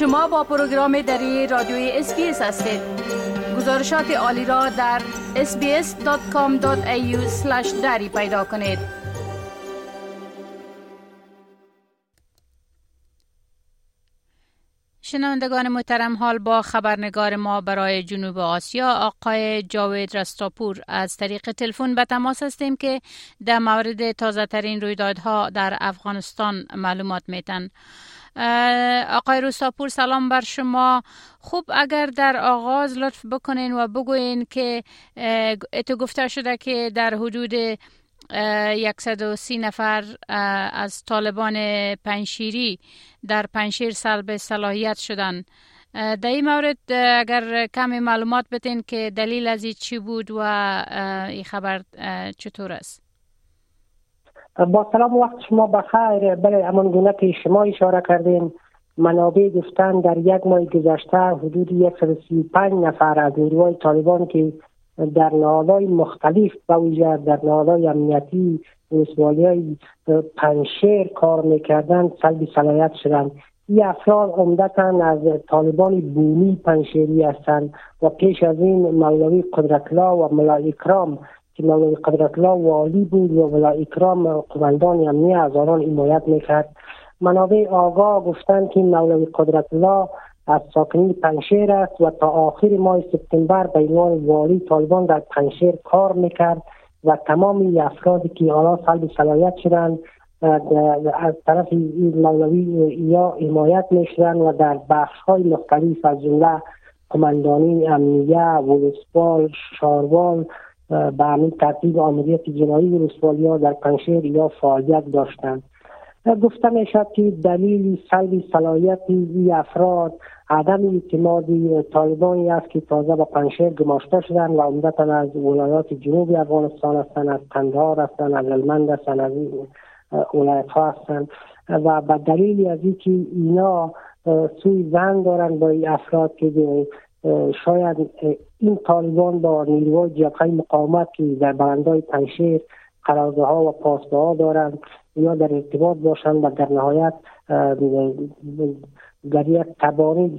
شما با پروگرام دری رادیوی SBS هستید. گزارشات عالی را در sbs.com.au دری پیدا کنید. شنوندگان محترم حال با خبرنگار ما برای جنوب آسیا آقای جاوید رستاپور. از طریق تلفن به تماس هستیم که در مورد تازه ترین رویدادها در افغانستان معلومات میتن آقای رستاپور سلام بر شما. خوب اگر در آغاز لطف بکنین و بگوین که اتو گفته شده که در حدود 130 نفر از طالبان پنشیری در پنشیر سلب صلاحیت شدن. در این مورد اگر کمی معلومات بتین که دلیل از چی بود و این خبر چطور است. با سلام وقت شما بخیر. بله امان گونه که شما اشاره کردین منابع گفتن در یک ماه گذشته حدود 135 نفر از نیروهای طالبان که در نهادهای مختلف ویژه در نهادهای امنیتی ولسوالی های پنشیر کار می‌کردن سلب صلاحیت شدن این افراد عمدتا از طالبان بومی پنشیری هستند و پیش از این مولوی قدرتلا و ملا اکرام که مولوی قدرتلا والی بود و ملا اکرام قماندان امنی از حمایت می‌کرد. منابع آگاه گفتند که مولوی قدرتلا از ساکنین پنشیر است و تا آخر ماه سپتامبر به عنوان والی طالبان در پنشیر کار می‌کرد و تمام افرادی که حالا سلب صلاحیت شدند از طرف مولوی یا حمایت می‌شدن و در بخش های مختلف از جمله قماندانی امنیه ولسوال شاروال به همین ترتیب آمریت جنایی ولسوالی ها در پنشیر یا فعالیت داشتند. گفته می شد که دلیل سلب صلاحیت این افراد عدم اعتماد طالبانی است که تازه با پنشیر گماشته شدن و عمدتا از ولایات جنوبی افغانستان هستند از قندهار هستند از المند هستند از ولایت هستند. و به دلیل از اینکه اینا سوی زن دارند با افراد که شاید این طالبان با نیروهای جبهه مقاومت که در برندهای پنشیر قرارگاه ها و پاسگاه ها دارند یا در ارتباط باشند و در نهایت در یک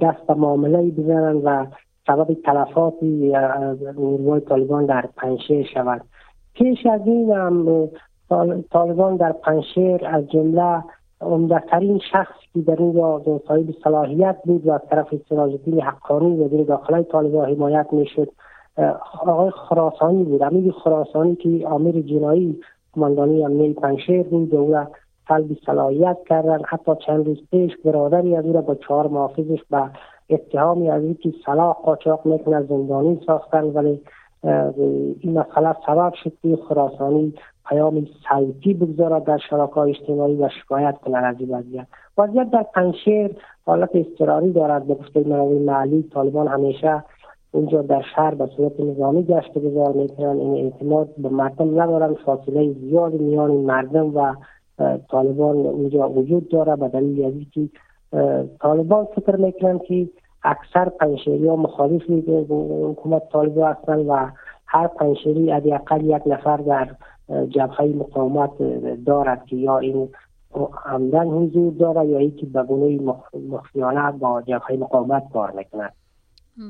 دست به معامله بزنند و سبب تلفات نیروهای طالبان در پنشیر شود پیش از این هم طالبان در پنشیر از جمله عمدهترین شخصی که در اینجا صاحب صلاحیت بود و از طرف سراج الدین حقانی وزیر داخلی طالبان حمایت می‌شد. آقای خراسانی بود. امیر خراسانی که آمیر جنایی کماندانی امنیه پنشیر بود و او را صلاحیت کردن. حتی چند روز پیش برادری از او را با چهار محافظش به اتهامی از اینکه صلاح قاچاق می‌کنه زندانی ساختن. ولی این مسئله سبب شد که خراسانی پیام صوتی بگذارد در شبکه اجتماعی و شکایت کنند از این وضعیت. وضعیت در پنشیر حالت اضطراری دارد. به گفته منابع محلی طالبان همیشه اونجا در شهر به صورت نظامی گشت گذار می‌کنن این اعتماد به مردم ندارن فاصله زیادی میان مردم و طالبان اونجا وجود داره به دلیل از که طالبان فکر می‌کنن که اکثر پنشیری ها مخالف حکومت طالبان هستن و هر پنشیری اقل یک نفر در جبهه مقاومت دارد که یا این عمدن حضور داره یا اینکه به گونه مخفیانه با جبهه مقاومت کار می‌کنند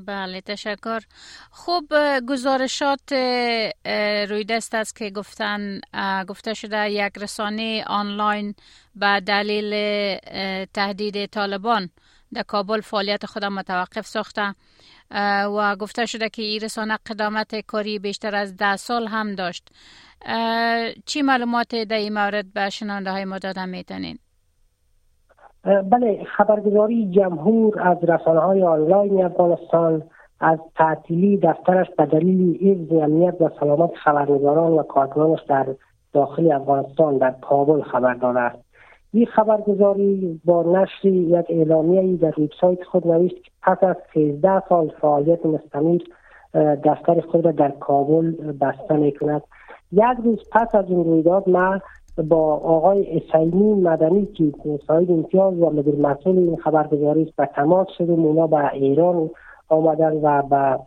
بله تشکر. خوب گزارشات روی دست است که گفتن گفته شده یک رسانه آنلاین به دلیل تهدید طالبان. در کابل فعالیت خود متوقف ساخته و گفته شده که این رسانه قدامت کاری بیشتر از ده سال هم داشت چی معلومات در این مورد به شنانده های ما دادن می‌تونین؟ بله خبرگزاری جمهور از رسانه های آنلاین افغانستان از تعطیلی دفترش به دلیل حفظ امنیت و سلامت خبرنگاران و کارکنانش در داخل افغانستان در کابل خبر داده است این خبرگزاری با نشر یک اعلامیه در وبسایت خود نوشت که پس از 13 سال فعالیت مستمر دفتر خود را در کابل بسته می کند. یک روز پس از این رویداد ما با آقای اسیمی مدنی که صاحب امتیاز و مدیر مسئول این خبرگزاری است به تماس شدیم. اونا به ایران آمدن و به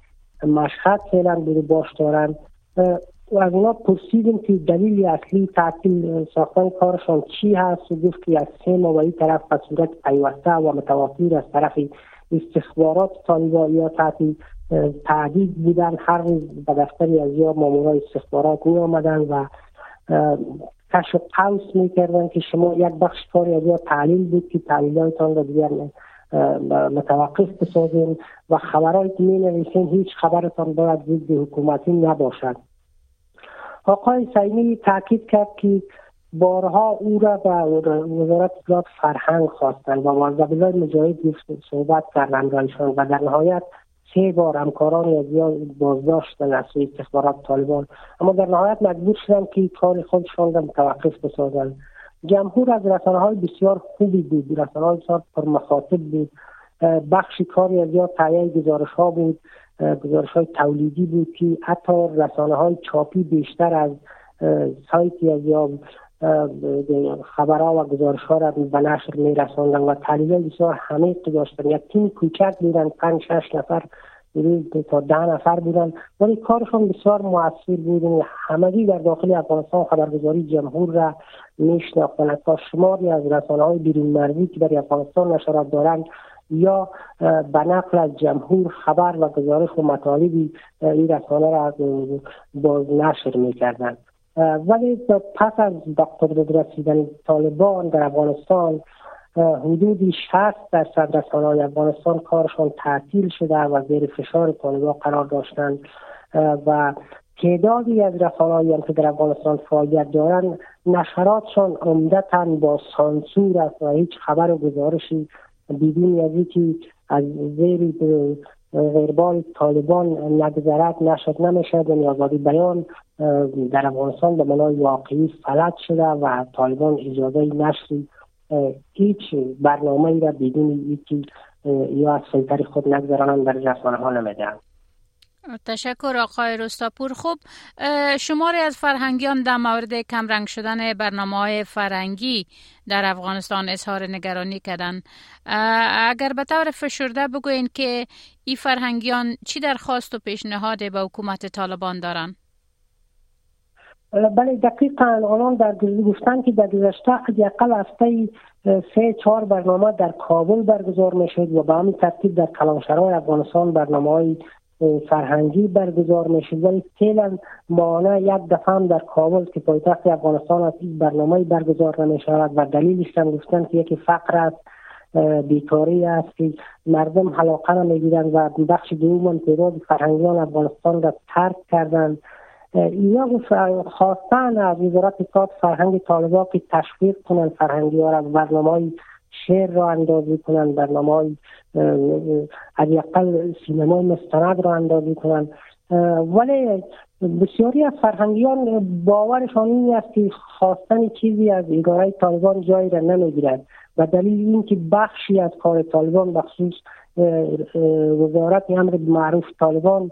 مشهد فعلا بوده باش دارن از اونا پرسیدیم که دلیل اصلی تعطیل ساختن کارشان چی هست و گفت که از سه ماه طرف به صورت پیوسته و متواتر از طرف استخبارات طالبان یا تحت تعدید بودن هر روز به دفتری از یا مامورای استخبارات می آمدن و کشف قوس می کردن که شما یک بخش کاری از یا تعلیل بود که تعلیلاتان را دیگر متوقف بسازیم و خبرهایی که می نویسین هیچ خبرتان باید ضد حکومتی نباشد آقای سیمی تاکید کرد که بارها او را به وزارت اطلاعات فرهنگ خواستند و واضح مجاهد صحبت کردند رایشان و در نهایت سه بار همکاران از یا بازداشتن از سوی استخبارات طالبان. اما در نهایت مجبور شدن که کار خودشان را متوقف بسازند. جمهور از رسانه های بسیار خوبی بود. رسانه های بسیار پر مخاطب بود. بخشی کاری از یا تایه گزارش ها بود. گزارش های تولیدی بود که حتی رسانه های چاپی بیشتر از سایتی از یا خبرها و گزارش ها را به نشر می رساندن و تحلیل بسیار همه داشتن. یک تیم کوچک بودن پنج شش نفر تا ده نفر بودن. ولی کارشون بسیار موثر بود. یعنی همگی در داخل افغانستان خبرگزاری جمهور را میشناختن تا شماری از رسانه های بیرون مرزی که در افغانستان نشرات دارند یا به نقل از جمهور خبر و گزارش و مطالبی این رسانه را باز نشر می‌کردند. ولی پس از به قدرت رسیدن طالبان در افغانستان حدودی 60 درصد رسانه افغانستان کارشان تعطیل شده و زیر فشار طالبان قرار داشتند. و تعدادی از رسانه‌ای هم که در افغانستان فعالیت دارند نشراتشان عمدتا با سانسور است و هیچ خبر و گزارشی بدون که از زیر غیربال طالبان نگذرد نشد نمی‌شد. یعنی آزادی بیان در افغانستان به منای واقعی فلج شده و طالبان اجازه نشری هیچ برنامه ای را بدون یکی یا از فیلتر خود نگذرانند در رسانه ها نمی‌دهند. تشکر آقای رستاپور. خوب شماری از فرهنگیان در مورد کمرنگ شدن برنامه های فرنگی در افغانستان اظهار نگرانی کردن اگر به طور فشرده بگوین که این فرهنگیان چی درخواست و پیشنهاد به حکومت طالبان دارند؟ بله دقیقا آنان در گفتن که در گذشته حداقل هفته سه چهار برنامه در کابل برگزار می‌شد و به همین ترتیب در کلانشهرهای افغانستان برنامه های فرهنگی برگزار می‌شد ولی فعلا مانع یک دفعه هم در کابل که پایتخت افغانستان است این برنامه برگزار نمی‌شود و دلیلش هم گفتن که یکی فقر است بیکاری است که مردم حلاقه نمی‌گیرند و بخش دوم تعداد فرهنگیان افغانستان را ترک کردند. اینا خواستن از وزارت اطلاعات فرهنگ طالبا که تشویق کنند فرهنگی ها را برنامه شعر را اندازی کنند برنامه های حداقل سینما مستند را اندازی کنند. ولی بسیاری از فرهنگیان باورشان این است که خواستن چیزی از اداره طالبان جایی را نمی‌گیرد و دلیل این که بخشی از کار طالبان بخصوص وزارت امر معروف طالبان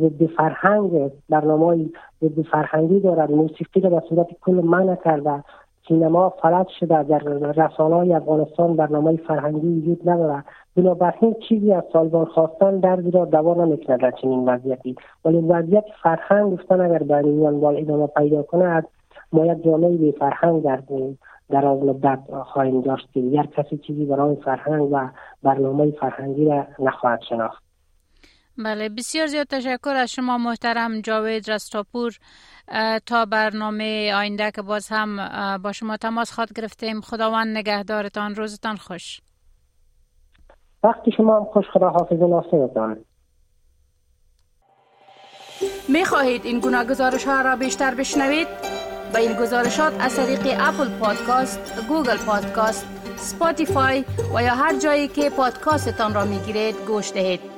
ضد فرهنگ برنامه ضد فرهنگی دارد موسیقی را به صورت کل منع کرده. سینما فلج شده در رسانه های افغانستان برنامه فرهنگی وجود ندارد بنابراین چیزی از طالبان خواستن در را دوا نمی‌کند در چنین وضعیتی. ولی وضعیت فرهنگ گفتن اگر در میان ادامه پیدا کند ما یک جامعه به فرهنگ در در از مدت خواهیم داشت. دیگر کسی چیزی برای فرهنگ و برنامه فرهنگی را نخواهد شناخت. بله بسیار زیاد تشکر از شما محترم جاوید رستاپور تا برنامه آینده که باز هم با شما تماس خواد گرفتیم خداوند نگهدارتان روزتان خوش وقت شما هم خوش خدا حافظ و ناصرتان می خواهید این گونه گزارش ها را بیشتر بشنوید؟ با این گزارشات از طریق Apple Podcast، Google Podcast، Spotify و یا هر جایی که پادکاستتان را می گیرید گوش دهید.